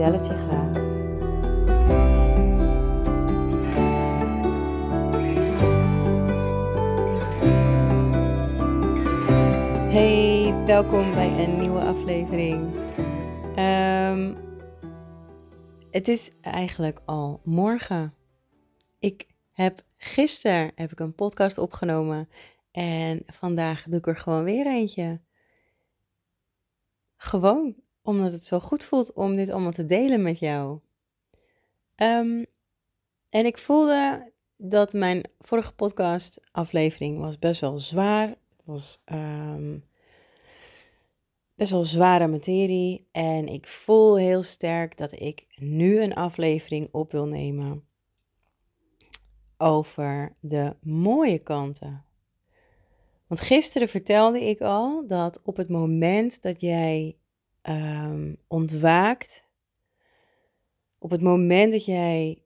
vertel graag. Hey, welkom bij een nieuwe aflevering. Ehm, het is eigenlijk al morgen. Ik heb gisteren heb ik een podcast opgenomen en vandaag doe ik er gewoon weer eentje. Gewoon omdat het zo goed voelt om dit allemaal te delen met jou. Ehm, en ik voelde dat mijn vorige podcast aflevering was best wel zwaar. Het was ehm, best wel zware materie. En ik voel heel sterk dat ik nu een aflevering op wil nemen over de mooie kanten. Want gisteren vertelde ik al dat op het moment dat jij um, ontwaakt, op het moment dat jij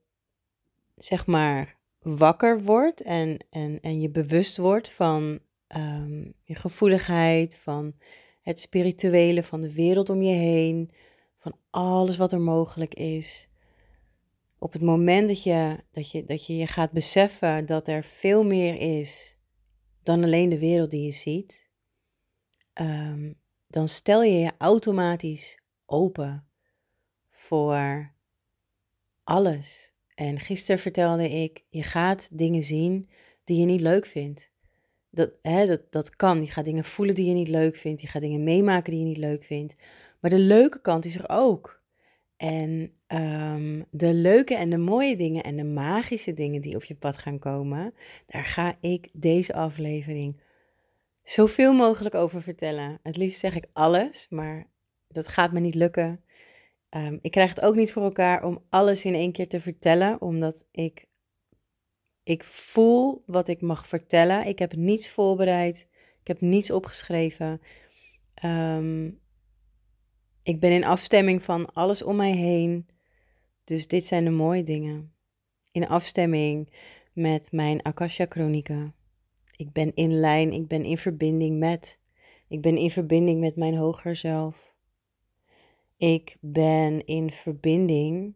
zeg maar wakker wordt en, en, en je bewust wordt van um, je gevoeligheid, van het spirituele, van de wereld om je heen, van alles wat er mogelijk is. Op het moment dat je, dat je, dat je je gaat beseffen dat er veel meer is dan alleen de wereld die je ziet, um, dan stel je je automatisch open voor alles. En gisteren vertelde ik, je gaat dingen zien die je niet leuk vindt. Dat, hè, dat, dat kan. Je gaat dingen voelen die je niet leuk vindt. Je gaat dingen meemaken die je niet leuk vindt. Maar de leuke kant is er ook. En um, de leuke en de mooie dingen en de magische dingen die op je pad gaan komen, daar ga ik deze aflevering zoveel mogelijk over vertellen. Het liefst zeg ik alles, maar dat gaat me niet lukken. Um, ik krijg het ook niet voor elkaar om alles in één keer te vertellen, omdat ik, ik voel wat ik mag vertellen. Ik heb niets voorbereid, ik heb niets opgeschreven. Um, ik ben in afstemming van alles om mij heen. Dus dit zijn de mooie dingen. In afstemming met mijn Akasha-chronieken. Ik ben in lijn, ik ben in verbinding met. Ik ben in verbinding met mijn hoger zelf. Ik ben in verbinding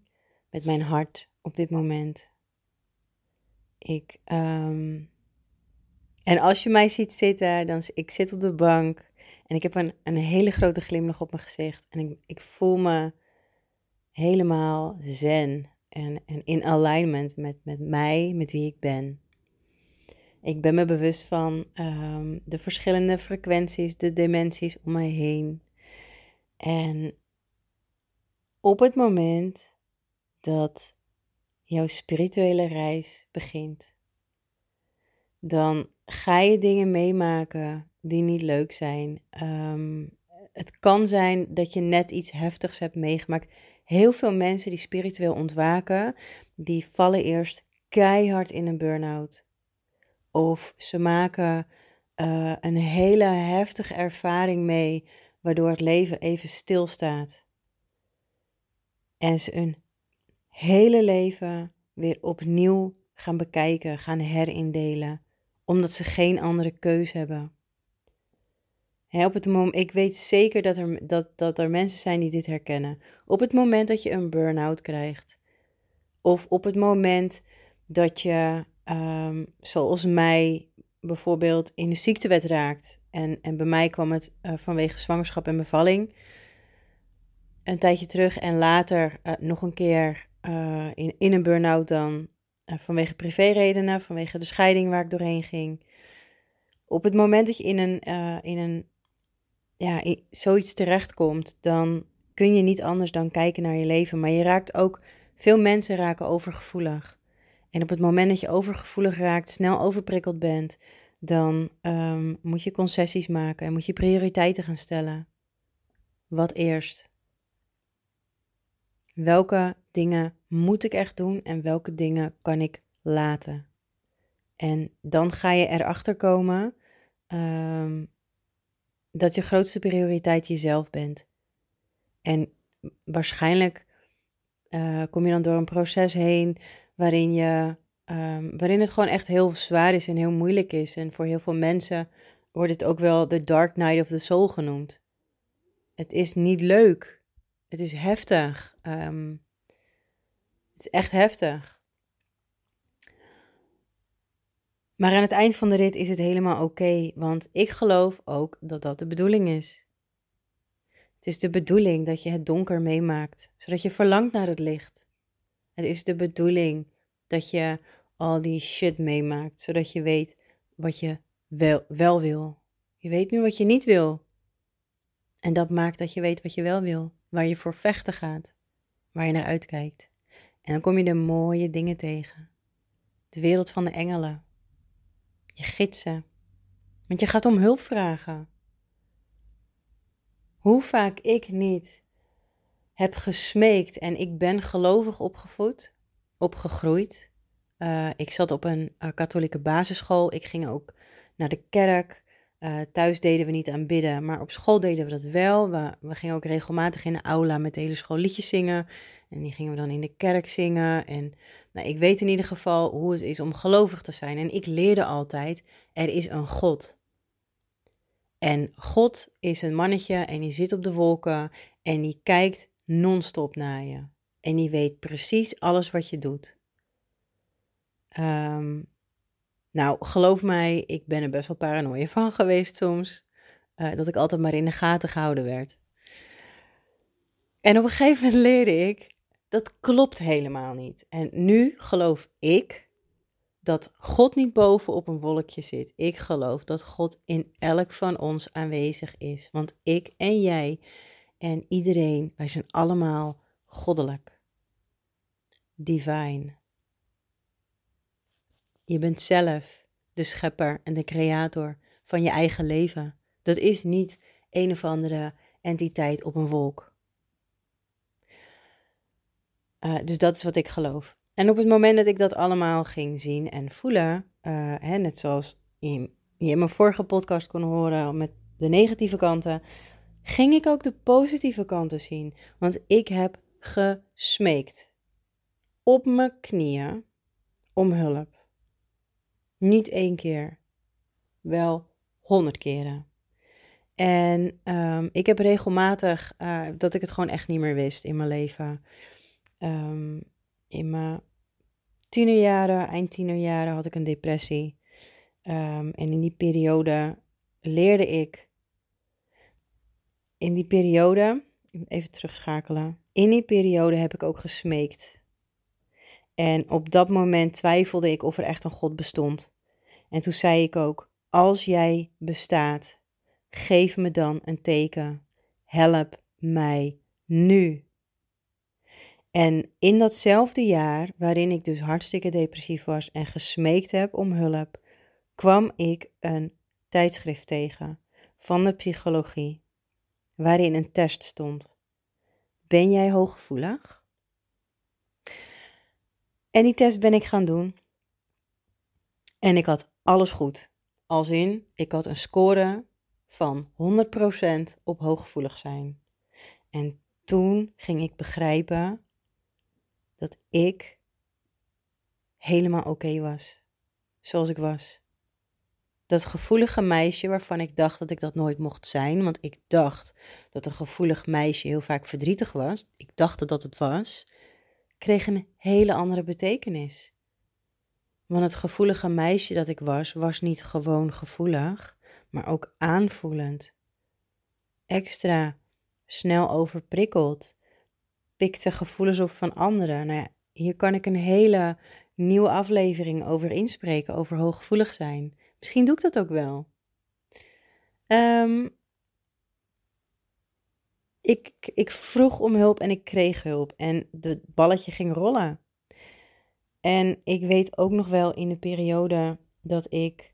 met mijn hart op dit moment. Ik, um, en als je mij ziet zitten, dan ik zit op de bank en ik heb een, een hele grote glimlach op mijn gezicht. En ik, ik voel me helemaal zen en, en in alignment met, met mij, met wie ik ben. Ik ben me bewust van um, de verschillende frequenties, de dimensies om mij heen. En op het moment dat jouw spirituele reis begint, dan ga je dingen meemaken die niet leuk zijn. Um, het kan zijn dat je net iets heftigs hebt meegemaakt. Heel veel mensen die spiritueel ontwaken, die vallen eerst keihard in een burn-out. Of ze maken uh, een hele heftige ervaring mee, waardoor het leven even stilstaat. En ze hun hele leven weer opnieuw gaan bekijken, gaan herindelen, omdat ze geen andere keus hebben. op het moment, ik weet zeker dat er, dat, dat er mensen zijn die dit herkennen. Op het moment dat je een burn-out krijgt, of op het moment dat je um, zoals mij bijvoorbeeld in de ziektewet raakt. En, en bij mij kwam het uh, vanwege zwangerschap en bevalling een tijdje terug. En later uh, nog een keer uh, in, in een burn-out dan vanwege privéredenen, vanwege de scheiding waar ik doorheen ging. Op het moment dat je in een, in een ja, in zoiets terechtkomt, dan kun je niet anders dan kijken naar je leven. Maar je raakt ook, veel mensen raken overgevoelig. En op het moment dat je overgevoelig raakt, snel overprikkeld bent, dan um, moet je concessies maken en moet je prioriteiten gaan stellen. Wat eerst? Welke dingen moet ik echt doen en welke dingen kan ik laten. En dan ga je erachter komen um, dat je grootste prioriteit jezelf bent. En waarschijnlijk uh, kom je dan door een proces heen waarin, je, um, waarin het gewoon echt heel zwaar is en heel moeilijk is. En voor heel veel mensen wordt het ook wel de Dark Night of the Soul genoemd. Het is niet leuk. Het is heftig. Um, het is echt heftig. Maar aan het eind van de rit is het helemaal oké, want ik geloof ook dat dat de bedoeling is. Het is de bedoeling dat je het donker meemaakt, zodat je verlangt naar het licht. Het is de bedoeling dat je al die shit meemaakt, zodat je weet wat je wel, wel wil. Je weet nu wat je niet wil. En dat maakt dat je weet wat je wel wil, waar je voor vechten gaat, waar je naar uitkijkt. En dan kom je de mooie dingen tegen. De wereld van de engelen. Je gidsen. Want je gaat om hulp vragen. Hoe vaak ik niet heb gesmeekt en ik ben gelovig opgevoed, opgegroeid. Uh, ik zat op een uh, katholieke basisschool. Ik ging ook naar de kerk. Uh, thuis deden we niet aan bidden, maar op school deden we dat wel. We, we gingen ook regelmatig in de aula met de hele school liedjes zingen. En die gingen we dan in de kerk zingen. En nou, ik weet in ieder geval hoe het is om gelovig te zijn. En ik leerde altijd, er is een God. En God is een mannetje en die zit op de wolken en die kijkt non-stop naar je. En die weet precies alles wat je doet. Um, nou, geloof mij, ik ben er best wel paranoia van geweest soms. Uh, dat ik altijd maar in de gaten gehouden werd. En op een gegeven moment leerde ik, dat klopt helemaal niet. En nu geloof ik dat God niet boven op een wolkje zit. Ik geloof dat God in elk van ons aanwezig is. Want ik en jij en iedereen, wij zijn allemaal goddelijk. Divine. Je bent zelf de schepper en de creator van je eigen leven. Dat is niet een of andere entiteit op een wolk. Uh, dus dat is wat ik geloof. En op het moment dat ik dat allemaal ging zien en voelen, uh, hè, net zoals je in mijn vorige podcast kon horen met de negatieve kanten, ging ik ook de positieve kanten zien. Want ik heb gesmeekt op mijn knieën om hulp. Niet één keer, wel honderd keren. En um, ik heb regelmatig uh, dat ik het gewoon echt niet meer wist in mijn leven. Um, in mijn tienerjaren, eind tienerjaren had ik een depressie. Um, en in die periode leerde ik. In die periode, even terugschakelen. In die periode heb ik ook gesmeekt en op dat moment twijfelde ik of er echt een God bestond. En toen zei ik ook: Als jij bestaat, geef me dan een teken. Help mij nu. En in datzelfde jaar, waarin ik dus hartstikke depressief was en gesmeekt heb om hulp, kwam ik een tijdschrift tegen van de psychologie, waarin een test stond. Ben jij hooggevoelig? En die test ben ik gaan doen. En ik had alles goed. Als in, ik had een score van 100% op hooggevoelig zijn. En toen ging ik begrijpen dat ik helemaal oké was. Zoals ik was. Dat gevoelige meisje waarvan ik dacht dat ik dat nooit mocht zijn. Want ik dacht dat een gevoelig meisje heel vaak verdrietig was. Ik dacht dat het was kreeg een hele andere betekenis. Want het gevoelige meisje dat ik was, was niet gewoon gevoelig, maar ook aanvoelend. Extra snel overprikkeld, pikte gevoelens op van anderen. Nou ja, hier kan ik een hele nieuwe aflevering over inspreken, over hooggevoelig zijn. Misschien doe ik dat ook wel. Um, ik, ik vroeg om hulp en ik kreeg hulp. En het balletje ging rollen. En ik weet ook nog wel in de periode dat ik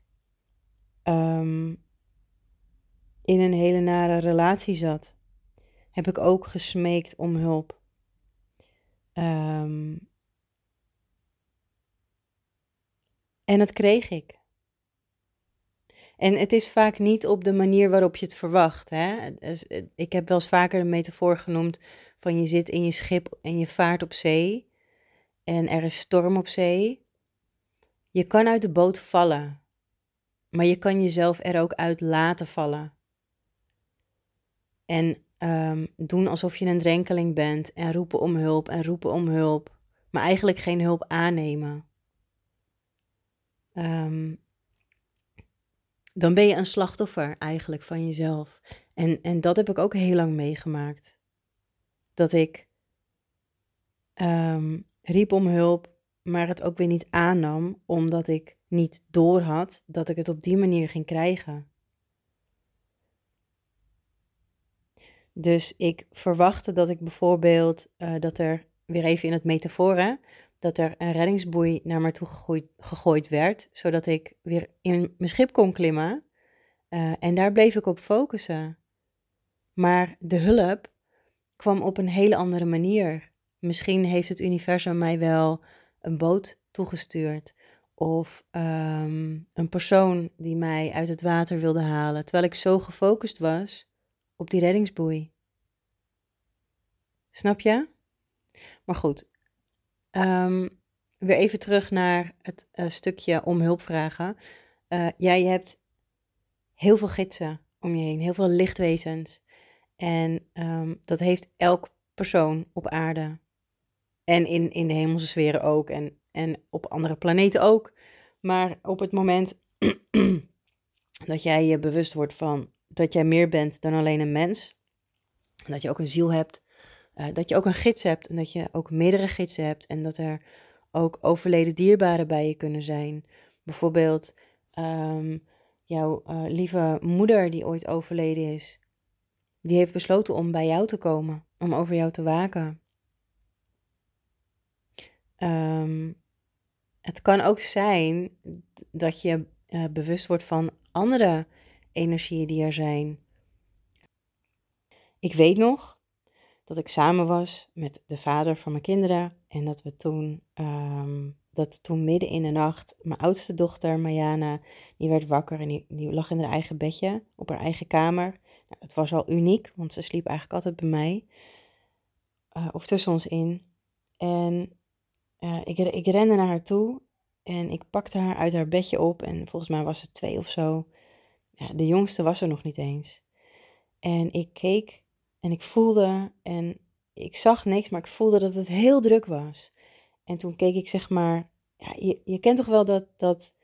um, in een hele nare relatie zat, heb ik ook gesmeekt om hulp. Ehm, en dat kreeg ik. En het is vaak niet op de manier waarop je het verwacht. Hè? Dus, eh, ik heb wel eens vaker een metafoor genoemd van je zit in je schip en je vaart op zee en er is storm op zee. Je kan uit de boot vallen, maar je kan jezelf er ook uit laten vallen. En um, doen alsof je een drenkeling bent en roepen om hulp en roepen om hulp, maar eigenlijk geen hulp aannemen. Um, dan ben je een slachtoffer eigenlijk van jezelf. En, en dat heb ik ook heel lang meegemaakt. Dat ik um, riep om hulp, maar het ook weer niet aannam, omdat ik niet doorhad dat ik het op die manier ging krijgen. Dus ik verwachtte dat ik bijvoorbeeld, uh, dat er, weer even in het metaforen, dat er een reddingsboei naar me toe gegooid, werd, zodat ik weer in mijn schip kon klimmen. Uh, en daar bleef ik op focussen. Maar de hulp kwam op een hele andere manier. Misschien heeft het universum mij wel een boot toegestuurd. Of um, een persoon die mij uit het water wilde halen, terwijl ik zo gefocust was op die reddingsboei. Snap je? Maar goed, um, weer even terug naar het uh, stukje om hulp vragen. Uh, jij hebt heel veel gidsen om je heen, heel veel lichtwezens. En um, dat heeft elk persoon op aarde. En in, in de hemelse sferen ook. En, en op andere planeten ook. Maar op het moment dat jij je bewust wordt van dat jij meer bent dan alleen een mens. Dat je ook een ziel hebt. Uh, dat je ook een gids hebt. En dat je ook meerdere gidsen hebt. En dat er ook overleden dierbaren bij je kunnen zijn. Bijvoorbeeld um, jouw uh, lieve moeder die ooit overleden is. Die heeft besloten om bij jou te komen. Om over jou te waken. Um, het kan ook zijn dat je uh, bewust wordt van andere energieën die er zijn. Ik weet nog dat ik samen was met de vader van mijn kinderen en dat we toen, um, dat toen midden in de nacht, mijn oudste dochter Mayana, die werd wakker en die, die lag in haar eigen bedje op haar eigen kamer. Nou, het was al uniek, want ze sliep eigenlijk altijd bij mij uh, of tussen ons in. En uh, ik, ik rende naar haar toe en ik pakte haar uit haar bedje op en volgens mij was ze twee of zo. Ja, de jongste was er nog niet eens. En ik keek en ik voelde en ik zag niks, maar ik voelde dat het heel druk was. En toen keek ik zeg maar, ja, je, je kent toch wel dat, dat,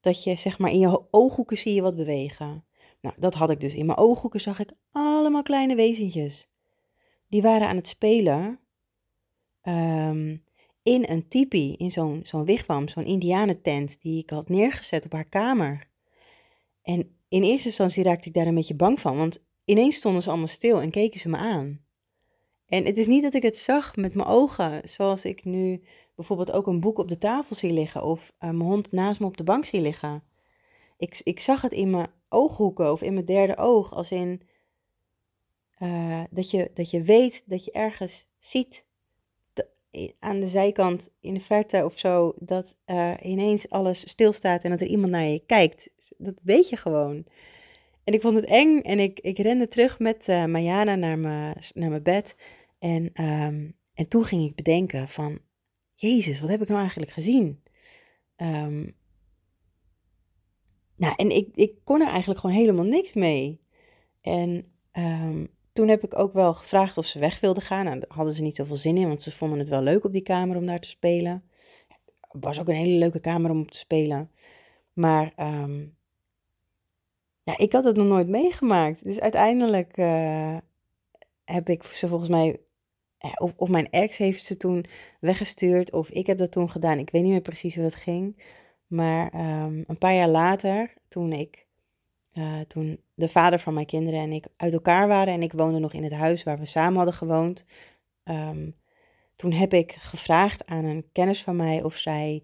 dat je zeg maar in je ooghoeken zie je wat bewegen. Nou, dat had ik dus. In mijn ooghoeken zag ik allemaal kleine wezentjes. Die waren aan het spelen um, in een tipi, in zo'n zo'n wigwam, zo'n indianentent die ik had neergezet op haar kamer. En in eerste instantie raakte ik daar een beetje bang van, want ineens stonden ze allemaal stil en keken ze me aan. En het is niet dat ik het zag met mijn ogen, zoals ik nu bijvoorbeeld ook een boek op de tafel zie liggen of uh, mijn hond naast me op de bank zie liggen. Ik, ik zag het in mijn ooghoeken of in mijn derde oog, als in uh, dat, je, dat je weet dat je ergens ziet aan de zijkant in de verte of zo, dat uh, ineens alles stilstaat en dat er iemand naar je kijkt. Dat weet je gewoon. En ik vond het eng en ik, ik rende terug met uh, Mayana naar mijn, naar mijn bed. En, um, en toen ging ik bedenken van, Jezus, wat heb ik nou eigenlijk gezien? Um, nou, en ik, ik kon er eigenlijk gewoon helemaal niks mee. En um, toen heb ik ook wel gevraagd of ze weg wilden gaan. Nou, daar hadden ze niet zoveel zin in, want ze vonden het wel leuk op die kamer om daar te spelen. Het was ook een hele leuke kamer om op te spelen. Maar ja, ik had het nog nooit meegemaakt. Dus uiteindelijk uh, heb ik ze volgens mij, of, of mijn ex heeft ze toen weggestuurd, of ik heb dat toen gedaan. Ik weet niet meer precies hoe dat ging. Maar um, een paar jaar later, toen ik uh, toen de vader van mijn kinderen en ik uit elkaar waren en ik woonde nog in het huis waar we samen hadden gewoond. Um, toen heb ik gevraagd aan een kennis van mij of zij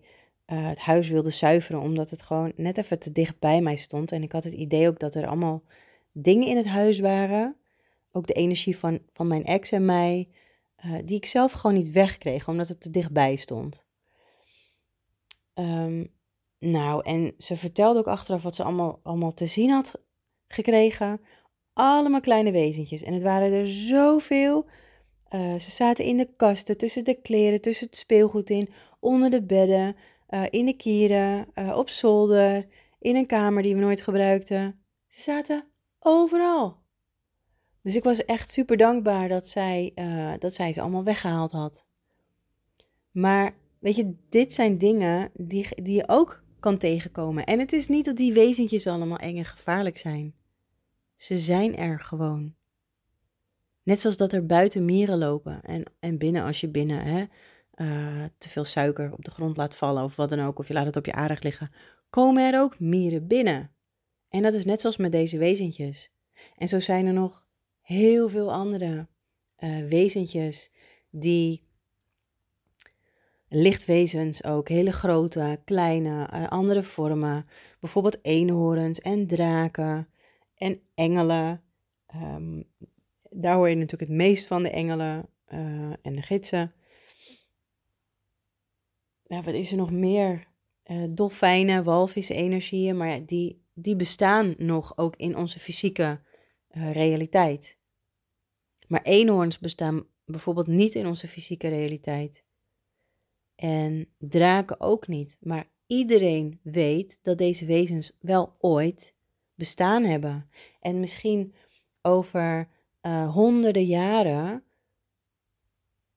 uh, het huis wilde zuiveren, omdat het gewoon net even te dicht bij mij stond. En ik had het idee ook dat er allemaal dingen in het huis waren. Ook de energie van, van mijn ex en mij. uh, die ik zelf gewoon niet wegkreeg, omdat het te dichtbij stond. Um, nou, en ze vertelde ook achteraf wat ze allemaal, allemaal te zien had gekregen. Allemaal kleine wezentjes. En het waren er zoveel. Uh, ze zaten in de kasten, tussen de kleren, tussen het speelgoed in, onder de bedden, uh, in de kieren, uh, op zolder, in een kamer die we nooit gebruikten. Ze zaten overal. Dus ik was echt super dankbaar dat zij, dat zij ze allemaal weggehaald had. Maar weet je, dit zijn dingen die, die je ook kan tegenkomen. En het is niet dat die wezentjes allemaal eng en gevaarlijk zijn. Ze zijn er gewoon. Net zoals dat er buiten mieren lopen en, en binnen als je binnen hè, uh, te veel suiker op de grond laat vallen of wat dan ook, of je laat het op je aardig liggen, komen er ook mieren binnen. En dat is net zoals met deze wezentjes. En zo zijn er nog heel veel andere uh, wezentjes die lichtwezens ook, hele grote, kleine, uh, andere vormen. Bijvoorbeeld eenhoorns en draken en engelen. Um, daar hoor je natuurlijk het meest van, de engelen en de gidsen. Ja, wat is er nog meer? Uh, dolfijnen, walvisenergieën, maar die, die bestaan nog ook in onze fysieke realiteit. Maar eenhoorns bestaan bijvoorbeeld niet in onze fysieke realiteit. En draken ook niet. Maar iedereen weet dat deze wezens wel ooit bestaan hebben. En misschien over uh, honderden jaren,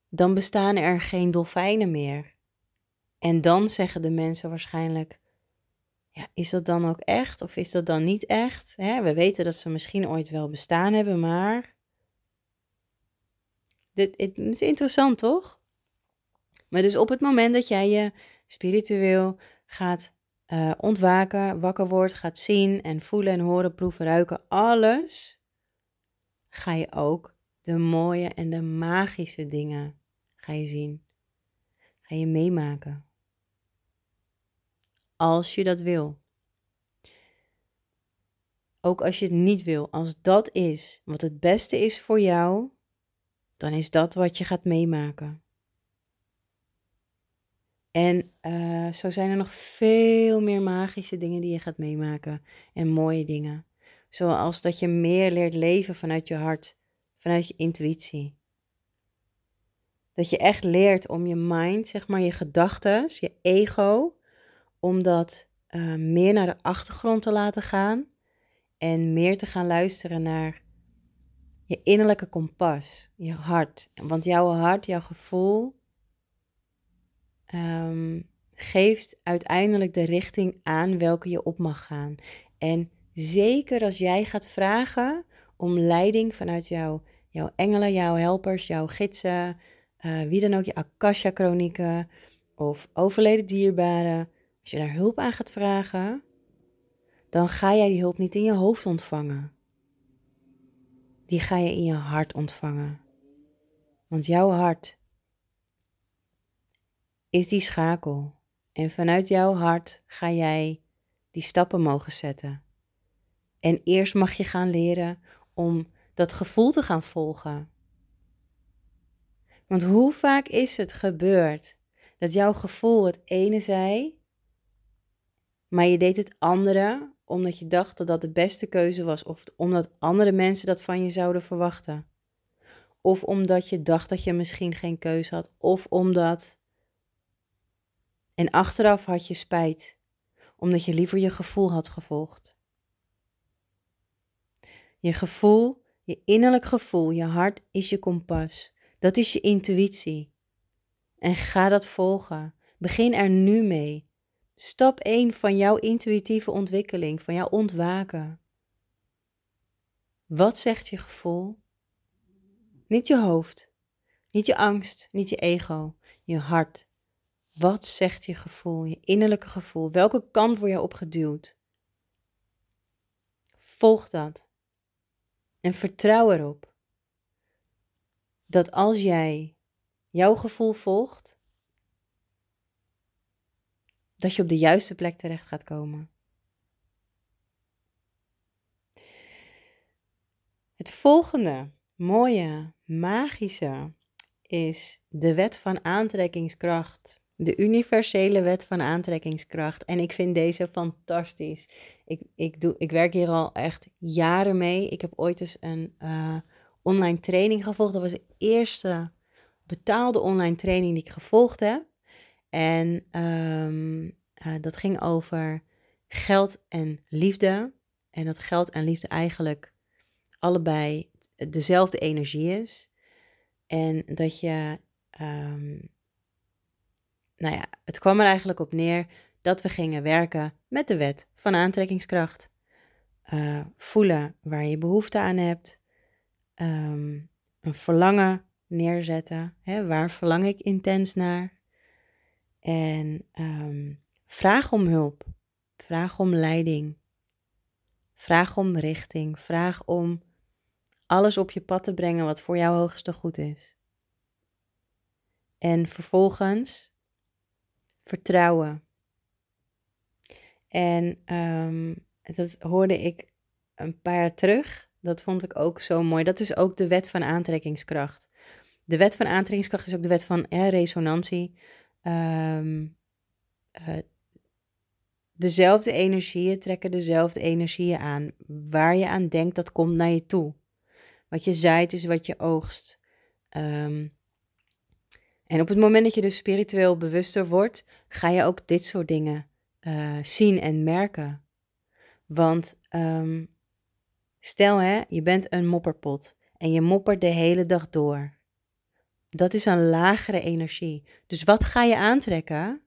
dan bestaan er geen dolfijnen meer. En dan zeggen de mensen waarschijnlijk: ja, is dat dan ook echt of is dat dan niet echt? We weten dat ze misschien ooit wel bestaan hebben, maar. Dit, het is interessant, toch? Maar dus op het moment dat jij je spiritueel gaat uh, ontwaken, wakker wordt, gaat zien en voelen en horen, proeven, ruiken, alles, ga je ook de mooie en de magische dingen ga je zien. Ga je meemaken. Als je dat wil. Ook als je het niet wil, als dat is wat het beste is voor jou, dan is dat wat je gaat meemaken. En uh, zo zijn er nog veel meer magische dingen die je gaat meemaken en mooie dingen. Zoals dat je meer leert leven vanuit je hart, vanuit je intuïtie. Dat je echt leert om je mind, zeg maar je gedachten, je ego, om dat uh, meer naar de achtergrond te laten gaan en meer te gaan luisteren naar je innerlijke kompas, je hart. Want jouw hart, jouw gevoel, um, geeft uiteindelijk de richting aan welke je op mag gaan. En zeker als jij gaat vragen om leiding vanuit jou, jouw engelen, jouw helpers, jouw gidsen, uh, wie dan ook, je Akasha-chronieken of overleden dierbaren. Als je daar hulp aan gaat vragen, dan ga jij die hulp niet in je hoofd ontvangen. Die ga je in je hart ontvangen. Want jouw hart is die schakel. En vanuit jouw hart ga jij die stappen mogen zetten. En eerst mag je gaan leren om dat gevoel te gaan volgen. Want hoe vaak is het gebeurd dat jouw gevoel het ene zei, maar je deed het andere omdat je dacht dat dat de beste keuze was, of omdat andere mensen dat van je zouden verwachten. Of omdat je dacht dat je misschien geen keuze had, of omdat en achteraf had je spijt, omdat je liever je gevoel had gevolgd. Je gevoel, je innerlijk gevoel, je hart is je kompas. Dat is je intuïtie. En ga dat volgen. Begin er nu mee. Stap 1 van jouw intuïtieve ontwikkeling, van jouw ontwaken. Wat zegt je gevoel? Niet je hoofd, niet je angst, niet je ego, je hart. Wat zegt je gevoel, je innerlijke gevoel? Welke kant word je opgeduwd? Volg dat. En vertrouw erop dat als jij jouw gevoel volgt, dat je op de juiste plek terecht gaat komen. Het volgende mooie, magische is de wet van aantrekkingskracht. De universele wet van aantrekkingskracht. En ik vind deze fantastisch. Ik, ik, doe, ik werk hier al echt jaren mee. Ik heb ooit eens een uh, online training gevolgd. Dat was de eerste betaalde online training die ik gevolgd heb. En um, uh, dat ging over geld en liefde. En dat geld en liefde eigenlijk allebei dezelfde energie is. En dat je, um, nou ja, het kwam er eigenlijk op neer dat we gingen werken met de wet van aantrekkingskracht. Uh, voelen waar je behoefte aan hebt. Um, een verlangen neerzetten. Hè, waar verlang ik intens naar? En um, vraag om hulp. Vraag om leiding. Vraag om richting. Vraag om alles op je pad te brengen wat voor jou hoogste goed is. En vervolgens vertrouwen. En um, dat hoorde ik een paar jaar terug. Dat vond ik ook zo mooi. Dat is ook de wet van aantrekkingskracht. De wet van aantrekkingskracht is ook de wet van resonantie. Um, uh, dezelfde energieën trekken dezelfde energieën aan. Waar je aan denkt, dat komt naar je toe. Wat je zaait is wat je oogst. Um, en op het moment dat je dus spiritueel bewuster wordt, ga je ook dit soort dingen uh, zien en merken. Want um, stel hè, je bent een mopperpot en je moppert de hele dag door. Dat is een lagere energie. Dus wat ga je aantrekken?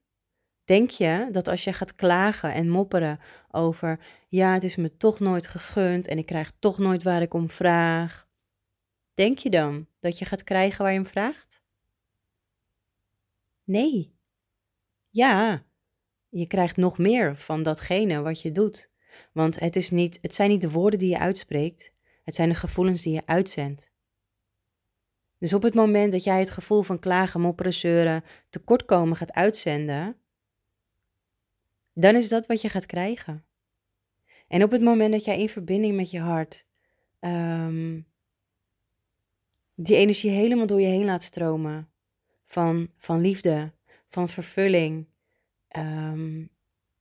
Denk je dat als je gaat klagen en mopperen over, ja, het is me toch nooit gegund en ik krijg toch nooit waar ik om vraag, denk je dan dat je gaat krijgen waar je om vraagt? Nee. Ja, je krijgt nog meer van datgene wat je doet. Want het, is niet, het zijn niet de woorden die je uitspreekt, het zijn de gevoelens die je uitzendt. Dus op het moment dat jij het gevoel van klagen, mopperen, zeuren, tekortkomen gaat uitzenden, dan is dat wat je gaat krijgen. En op het moment dat jij in verbinding met je hart um, die energie helemaal door je heen laat stromen, van, van liefde, van vervulling. Um,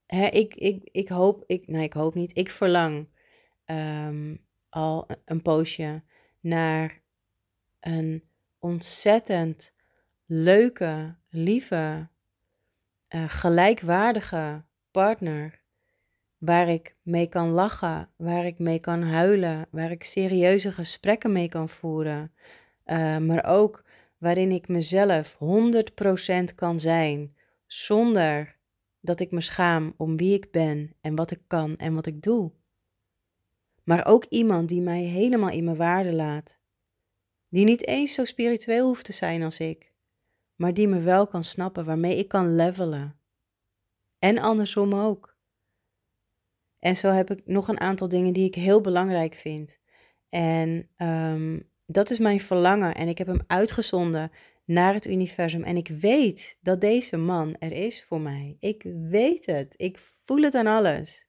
hè, ik, ik, ik hoop, ik, nee, ik hoop niet, ik verlang um, al een poosje naar een ontzettend leuke, lieve, uh, gelijkwaardige partner. Waar ik mee kan lachen, waar ik mee kan huilen, waar ik serieuze gesprekken mee kan voeren. Uh, maar ook waarin ik mezelf 100% kan zijn, zonder dat ik me schaam om wie ik ben en wat ik kan en wat ik doe. Maar ook iemand die mij helemaal in mijn waarde laat. Die niet eens zo spiritueel hoeft te zijn als ik, maar die me wel kan snappen, waarmee ik kan levelen. En andersom ook. En zo heb ik nog een aantal dingen die ik heel belangrijk vind. En um, dat is mijn verlangen en ik heb hem uitgezonden naar het universum. En ik weet dat deze man er is voor mij. Ik weet het. Ik voel het aan alles.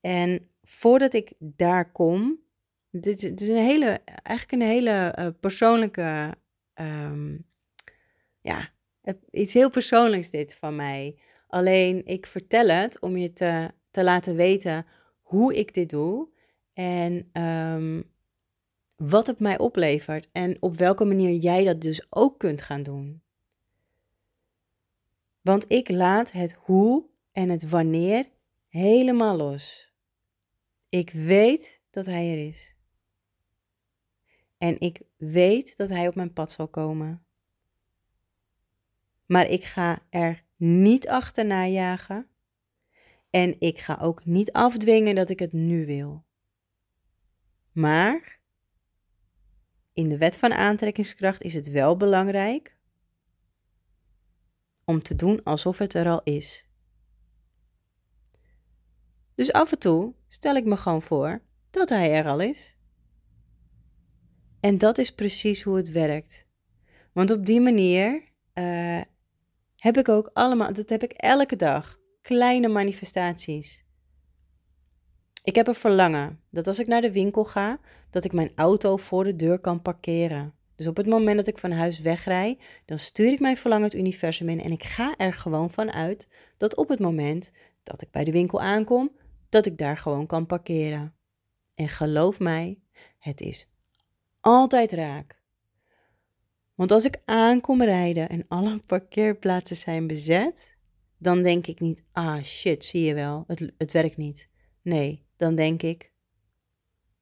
En voordat ik daar kom, dit, is een hele, eigenlijk een hele uh, persoonlijke, um, ja, iets heel persoonlijks dit van mij. Alleen ik vertel het om je te, te laten weten hoe ik dit doe. En um, wat het mij oplevert en op welke manier jij dat dus ook kunt gaan doen. Want ik laat het hoe en het wanneer helemaal los. Ik weet dat hij er is. En ik weet dat hij op mijn pad zal komen. Maar ik ga er niet achterna jagen. En ik ga ook niet afdwingen dat ik het nu wil. Maar in de wet van aantrekkingskracht is het wel belangrijk om te doen alsof het er al is. Dus af en toe stel ik me gewoon voor dat hij er al is. En dat is precies hoe het werkt. Want op die manier uh, heb ik ook allemaal, dat heb ik elke dag, kleine manifestaties. Ik heb een verlangen dat als ik naar de winkel ga, dat ik mijn auto voor de deur kan parkeren. Dus op het moment dat ik van huis wegrij, dan stuur ik mijn verlangen het universum in en ik ga er gewoon van uit dat op het moment dat ik bij de winkel aankom, dat ik daar gewoon kan parkeren. En geloof mij, het is altijd raak. Want als ik aankom rijden en alle parkeerplaatsen zijn bezet, dan denk ik niet, ah shit, zie je wel, het, het werkt niet. Nee, dan denk ik,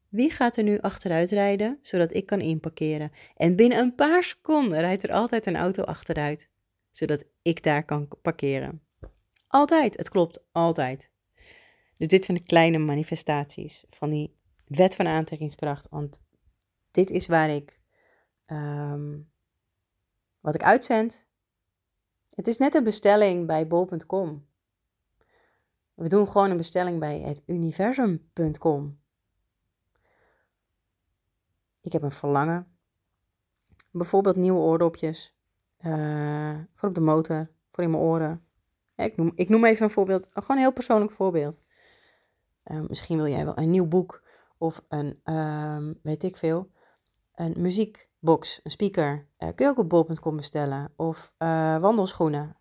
wie gaat er nu achteruit rijden, zodat ik kan inparkeren? En binnen een paar seconden rijdt er altijd een auto achteruit, zodat ik daar kan parkeren. Altijd, het klopt, altijd. Dus dit zijn de kleine manifestaties van die wet van aantrekkingskracht. Want dit is waar ik, ehm, wat ik uitzend. Het is net een bestelling bij bol.com. We doen gewoon een bestelling bij het universum.com. Ik heb een verlangen. Bijvoorbeeld nieuwe oordopjes. Uh, voor op de motor, voor in mijn oren. ik, noem, ik noem even een voorbeeld, gewoon een heel persoonlijk voorbeeld. Uh, misschien wil jij wel een nieuw boek of een, uh, weet ik veel, een muziekbox, een speaker. Uh, kun je ook op bol.com bestellen. Of wandelschoenen.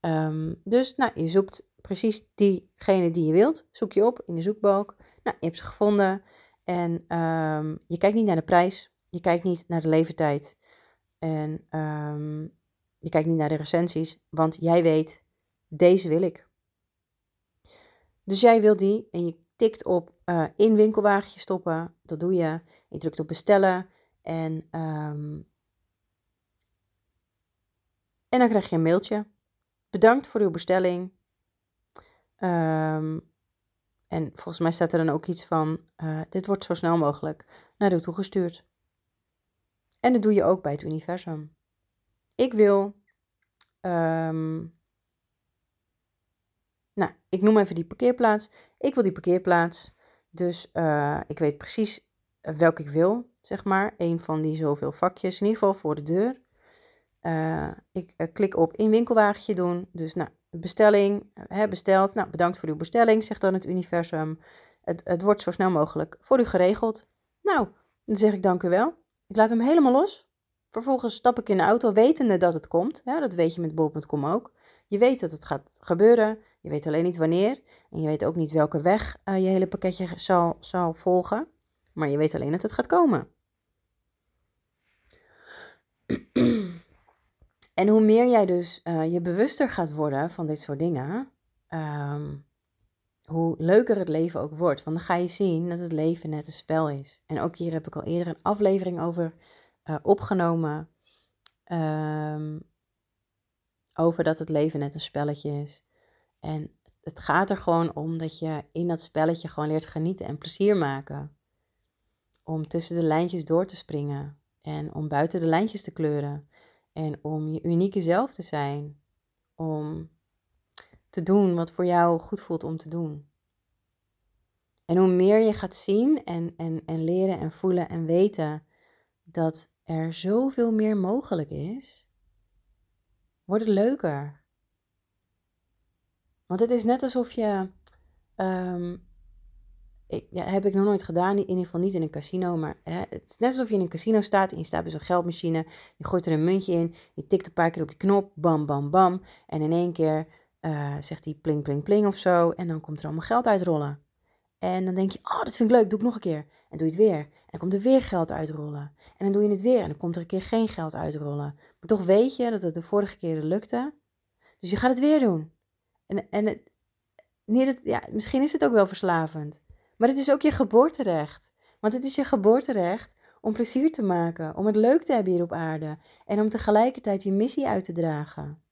Um, dus nou, je zoekt precies diegene die je wilt. Zoek je op in de zoekbalk. Nou, je hebt ze gevonden. En um, je kijkt niet naar de prijs. Je kijkt niet naar de leeftijd. En um, je kijkt niet naar de recensies. Want jij weet, deze wil ik. Dus jij wil die en je tikt op uh, in winkelwagentje stoppen. Dat doe je. Je drukt op bestellen. En, um, en dan krijg je een mailtje. Bedankt voor uw bestelling. Um, en volgens mij staat er dan ook iets van: uh, dit wordt zo snel mogelijk naar u toegestuurd. En dat doe je ook bij het universum. Ik wil. Um, nou, ik noem even die parkeerplaats. Ik wil die parkeerplaats. Dus uh, ik weet precies welke ik wil, zeg maar. Een van die zoveel vakjes, in ieder geval voor de deur. Uh, ik klik op in winkelwagentje doen. Dus nou, bestelling, hè, besteld. Nou, bedankt voor uw bestelling, zegt dan het universum. Het, het wordt zo snel mogelijk voor u geregeld. Nou, dan zeg ik dank u wel. Ik laat hem helemaal los. Vervolgens stap ik in de auto, wetende dat het komt. Dat weet je met bol.com ook. Je weet dat het gaat gebeuren. Je weet alleen niet wanneer. En je weet ook niet welke weg je hele pakketje zal, zal volgen. Maar je weet alleen dat het gaat komen. En hoe meer jij dus uh, je bewuster gaat worden van dit soort dingen, um, hoe leuker het leven ook wordt. Want dan ga je zien dat het leven net een spel is. En ook hier heb ik al eerder een aflevering over uh, opgenomen. Um, over dat het leven net een spelletje is. En het gaat er gewoon om dat je in dat spelletje gewoon leert genieten en plezier maken. Om tussen de lijntjes door te springen en om buiten de lijntjes te kleuren. En om je unieke zelf te zijn. Om te doen wat voor jou goed voelt om te doen. En hoe meer je gaat zien en, en, en leren en voelen en weten dat er zoveel meer mogelijk is, wordt het leuker. Want het is net alsof je um, ik, heb ik nog nooit gedaan, in ieder geval niet in een casino. Maar hè, het is net alsof je in een casino staat en je staat bij zo'n geldmachine. Je gooit er een muntje in, je tikt een paar keer op die knop, bam, bam, bam. En in één keer uh, zegt hij pling, pling, pling of zo. En dan komt er allemaal geld uitrollen. En dan denk je, oh, dat vind ik leuk, doe ik nog een keer. En doe je het weer. En dan komt er weer geld uitrollen. En dan doe je het weer en dan komt er een keer geen geld uitrollen. Maar toch weet je dat het de vorige keer lukte. Dus je gaat het weer doen. En, en het, ja, misschien is het ook wel verslavend. Maar het is ook je geboorterecht. Want het is je geboorterecht om plezier te maken, om het leuk te hebben hier op aarde en om tegelijkertijd je missie uit te dragen.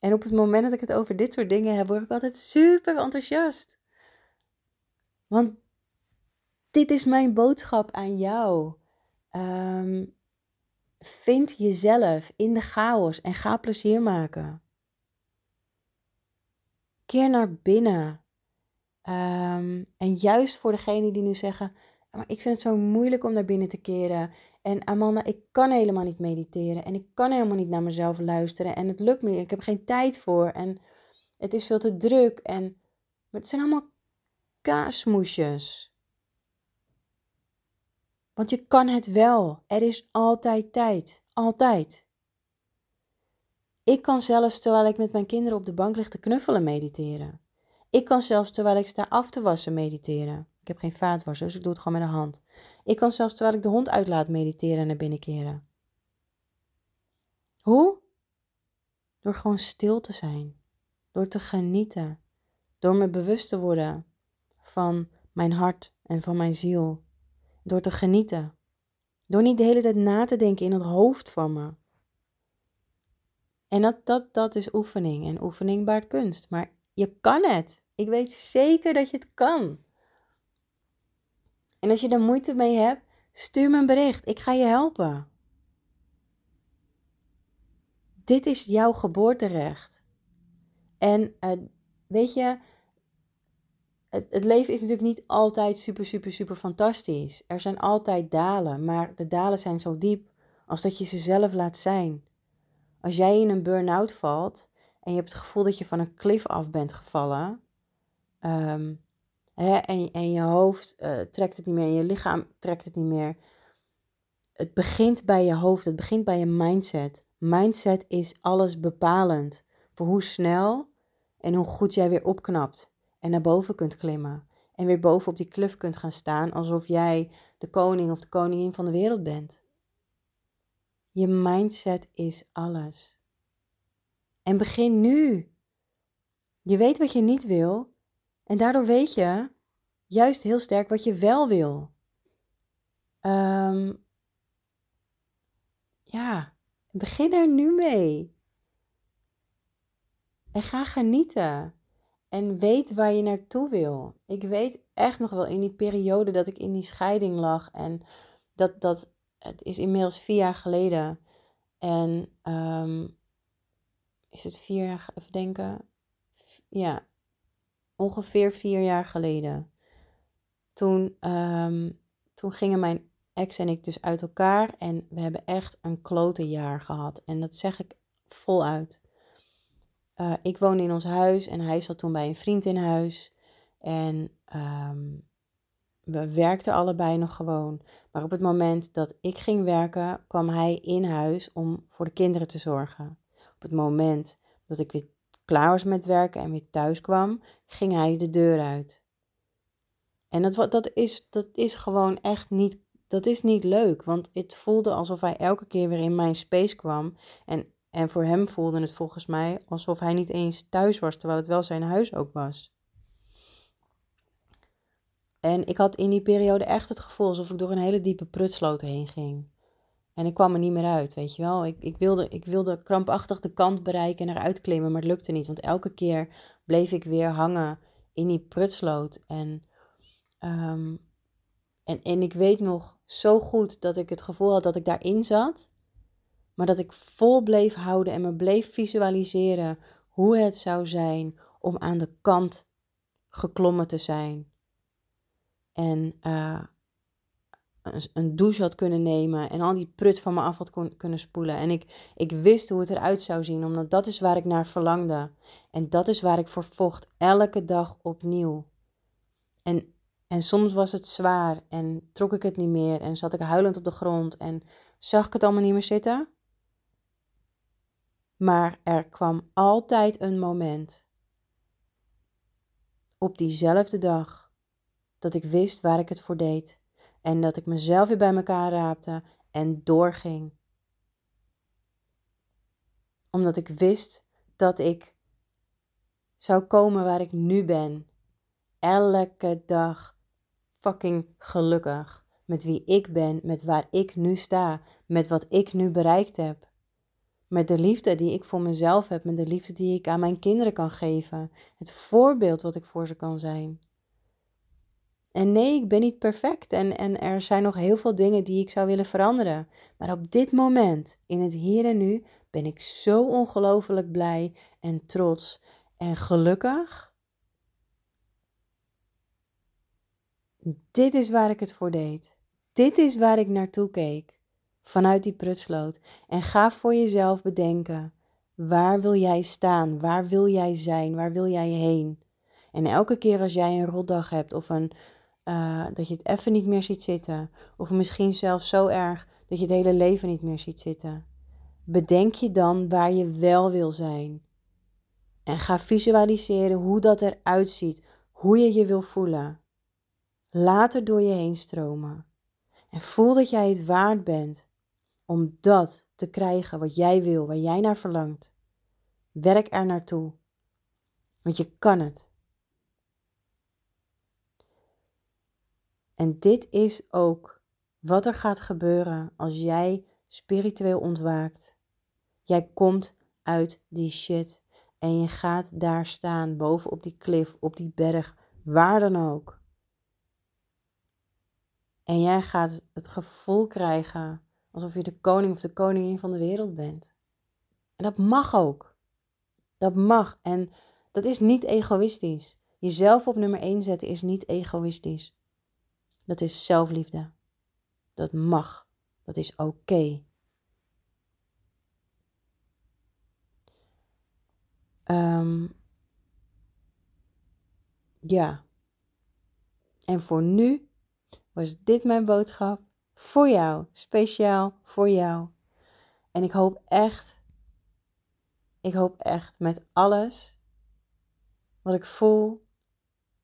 En op het moment dat ik het over dit soort dingen heb, word ik altijd super enthousiast. Want dit is mijn boodschap aan jou. Um, vind jezelf in de chaos en ga plezier maken. Keer naar binnen. Um, en juist voor degenen die nu zeggen, maar ik vind het zo moeilijk om naar binnen te keren. En Amanda, ik kan helemaal niet mediteren. En ik kan helemaal niet naar mezelf luisteren. En het lukt me niet. Ik heb geen tijd voor. En het is veel te druk. En maar het zijn allemaal kaasmoesjes. Want je kan het wel. Er is altijd tijd. Altijd. Ik kan zelfs terwijl ik met mijn kinderen op de bank lig te knuffelen mediteren. Ik kan zelfs terwijl ik sta af te wassen mediteren. Ik heb geen vaatwasser, dus ik doe het gewoon met de hand. Ik kan zelfs terwijl ik de hond uitlaat mediteren en naar binnen keren. Hoe? Door gewoon stil te zijn. Door te genieten. Door me bewust te worden van mijn hart en van mijn ziel. Door te genieten. Door niet de hele tijd na te denken in het hoofd van me. En dat, dat, dat is oefening. En oefening baart kunst. Maar je kan het. Ik weet zeker dat je het kan. En als je er moeite mee hebt, stuur me een bericht. Ik ga je helpen. Dit is jouw geboorterecht. En uh, weet je, het, het, leven is natuurlijk niet altijd super, super, super fantastisch. Er zijn altijd dalen, maar de dalen zijn zo diep als dat je ze zelf laat zijn. Als jij in een burn-out valt en je hebt het gevoel dat je van een klif af bent gevallen, um, hè, en, en je hoofd uh, trekt het niet meer, en je lichaam trekt het niet meer. Het begint bij je hoofd, het begint bij je mindset. Mindset is alles bepalend voor hoe snel en hoe goed jij weer opknapt en naar boven kunt klimmen. En weer boven op die klif kunt gaan staan alsof jij de koning of de koningin van de wereld bent. Je mindset is alles. En begin nu. Je weet wat je niet wil en daardoor weet je juist heel sterk wat je wel wil. Um, ja, begin er nu mee. En ga genieten. En weet waar je naartoe wil. Ik weet echt nog wel in die periode dat ik in die scheiding lag. En dat, dat het is inmiddels vier jaar geleden. En um, is het vier jaar, even denken. Ja, ongeveer vier jaar geleden. Toen, um, toen gingen mijn ex en ik dus uit elkaar. En we hebben echt een klote jaar gehad. En dat zeg ik voluit. Uh, ik woonde in ons huis en hij zat toen bij een vriend in huis. En um, we werkten allebei nog gewoon. Maar op het moment dat ik ging werken, kwam hij in huis om voor de kinderen te zorgen. Op het moment dat ik weer klaar was met werken en weer thuis kwam, ging hij de deur uit. En dat, dat, is, dat is gewoon echt niet, dat is niet leuk. Want het voelde alsof hij elke keer weer in mijn space kwam. En, en voor hem voelde het volgens mij alsof hij niet eens thuis was, terwijl het wel zijn huis ook was. En ik had in die periode echt het gevoel alsof ik door een hele diepe prutsloot heen ging. En ik kwam er niet meer uit, weet je wel. Ik, ik, wilde, ik wilde krampachtig de kant bereiken en eruit klimmen, maar het lukte niet. Want elke keer bleef ik weer hangen in die prutsloot. En, um, en, en ik weet nog zo goed dat ik het gevoel had dat ik daarin zat. Maar dat ik vol bleef houden en me bleef visualiseren hoe het zou zijn om aan de kant geklommen te zijn. En uh, een douche had kunnen nemen en al die prut van me af had kunnen spoelen. En ik, ik wist hoe het eruit zou zien, omdat dat is waar ik naar verlangde. En dat is waar ik voor vocht, elke dag opnieuw. En, en soms was het zwaar en trok ik het niet meer en zat ik huilend op de grond en zag ik het allemaal niet meer zitten. Maar er kwam altijd een moment op diezelfde dag dat ik wist waar ik het voor deed en dat ik mezelf weer bij elkaar raapte en doorging. Omdat ik wist dat ik zou komen waar ik nu ben. Elke dag fucking gelukkig. Met wie ik ben, met waar ik nu sta, met wat ik nu bereikt heb. Met de liefde die ik voor mezelf heb, met de liefde die ik aan mijn kinderen kan geven. Het voorbeeld wat ik voor ze kan zijn. En nee, ik ben niet perfect en, en er zijn nog heel veel dingen die ik zou willen veranderen. Maar op dit moment, in het hier en nu, ben ik zo ongelooflijk blij en trots en gelukkig. Dit is waar ik het voor deed. Dit is waar ik naartoe keek. Vanuit die prutsloot. En ga voor jezelf bedenken. Waar wil jij staan? Waar wil jij zijn? Waar wil jij heen? En elke keer als jij een rotdag hebt of een eh, dat je het even niet meer ziet zitten. Of misschien zelfs zo erg dat je het hele leven niet meer ziet zitten. Bedenk je dan waar je wel wil zijn. En ga visualiseren hoe dat eruit ziet, hoe je je wil voelen. Laat er door je heen stromen. En voel dat jij het waard bent om dat te krijgen wat jij wil, waar jij naar verlangt. Werk er naartoe. Want je kan het. En dit is ook wat er gaat gebeuren als jij spiritueel ontwaakt. Jij komt uit die shit en je gaat daar staan, boven op die klif, op die berg, waar dan ook. En jij gaat het gevoel krijgen alsof je de koning of de koningin van de wereld bent. En dat mag ook. Dat mag. En dat is niet egoïstisch. Jezelf op nummer 1 zetten is niet egoïstisch. Dat is zelfliefde. Dat mag. Dat is oké. Ehm, ja. En voor nu was dit mijn boodschap voor jou, speciaal voor jou. En ik hoop echt, ik hoop echt met alles wat ik voel,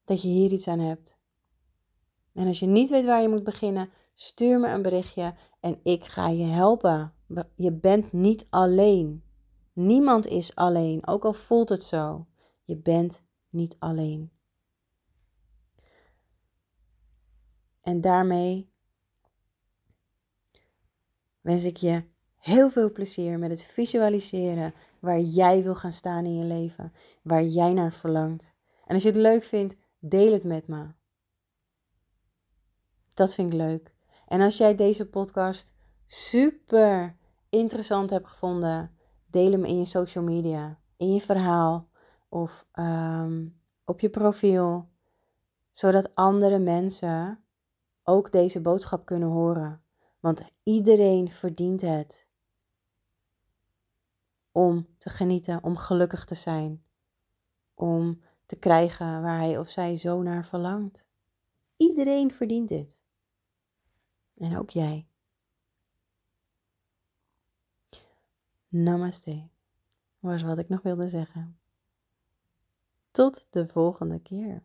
dat je hier iets aan hebt. En als je niet weet waar je moet beginnen, stuur me een berichtje en ik ga je helpen. Je bent niet alleen. Niemand is alleen, ook al voelt het zo. Je bent niet alleen. En daarmee wens ik je heel veel plezier met het visualiseren waar jij wil gaan staan in je leven, waar jij naar verlangt. En als je het leuk vindt, deel het met me. Dat vind ik leuk. En als jij deze podcast super interessant hebt gevonden, deel hem in je social media, in je verhaal of ehm, op je profiel, zodat andere mensen ook deze boodschap kunnen horen. Want iedereen verdient het om te genieten, om gelukkig te zijn, om te krijgen waar hij of zij zo naar verlangt. Iedereen verdient dit. En ook jij. Namaste, was wat ik nog wilde zeggen. Tot de volgende keer.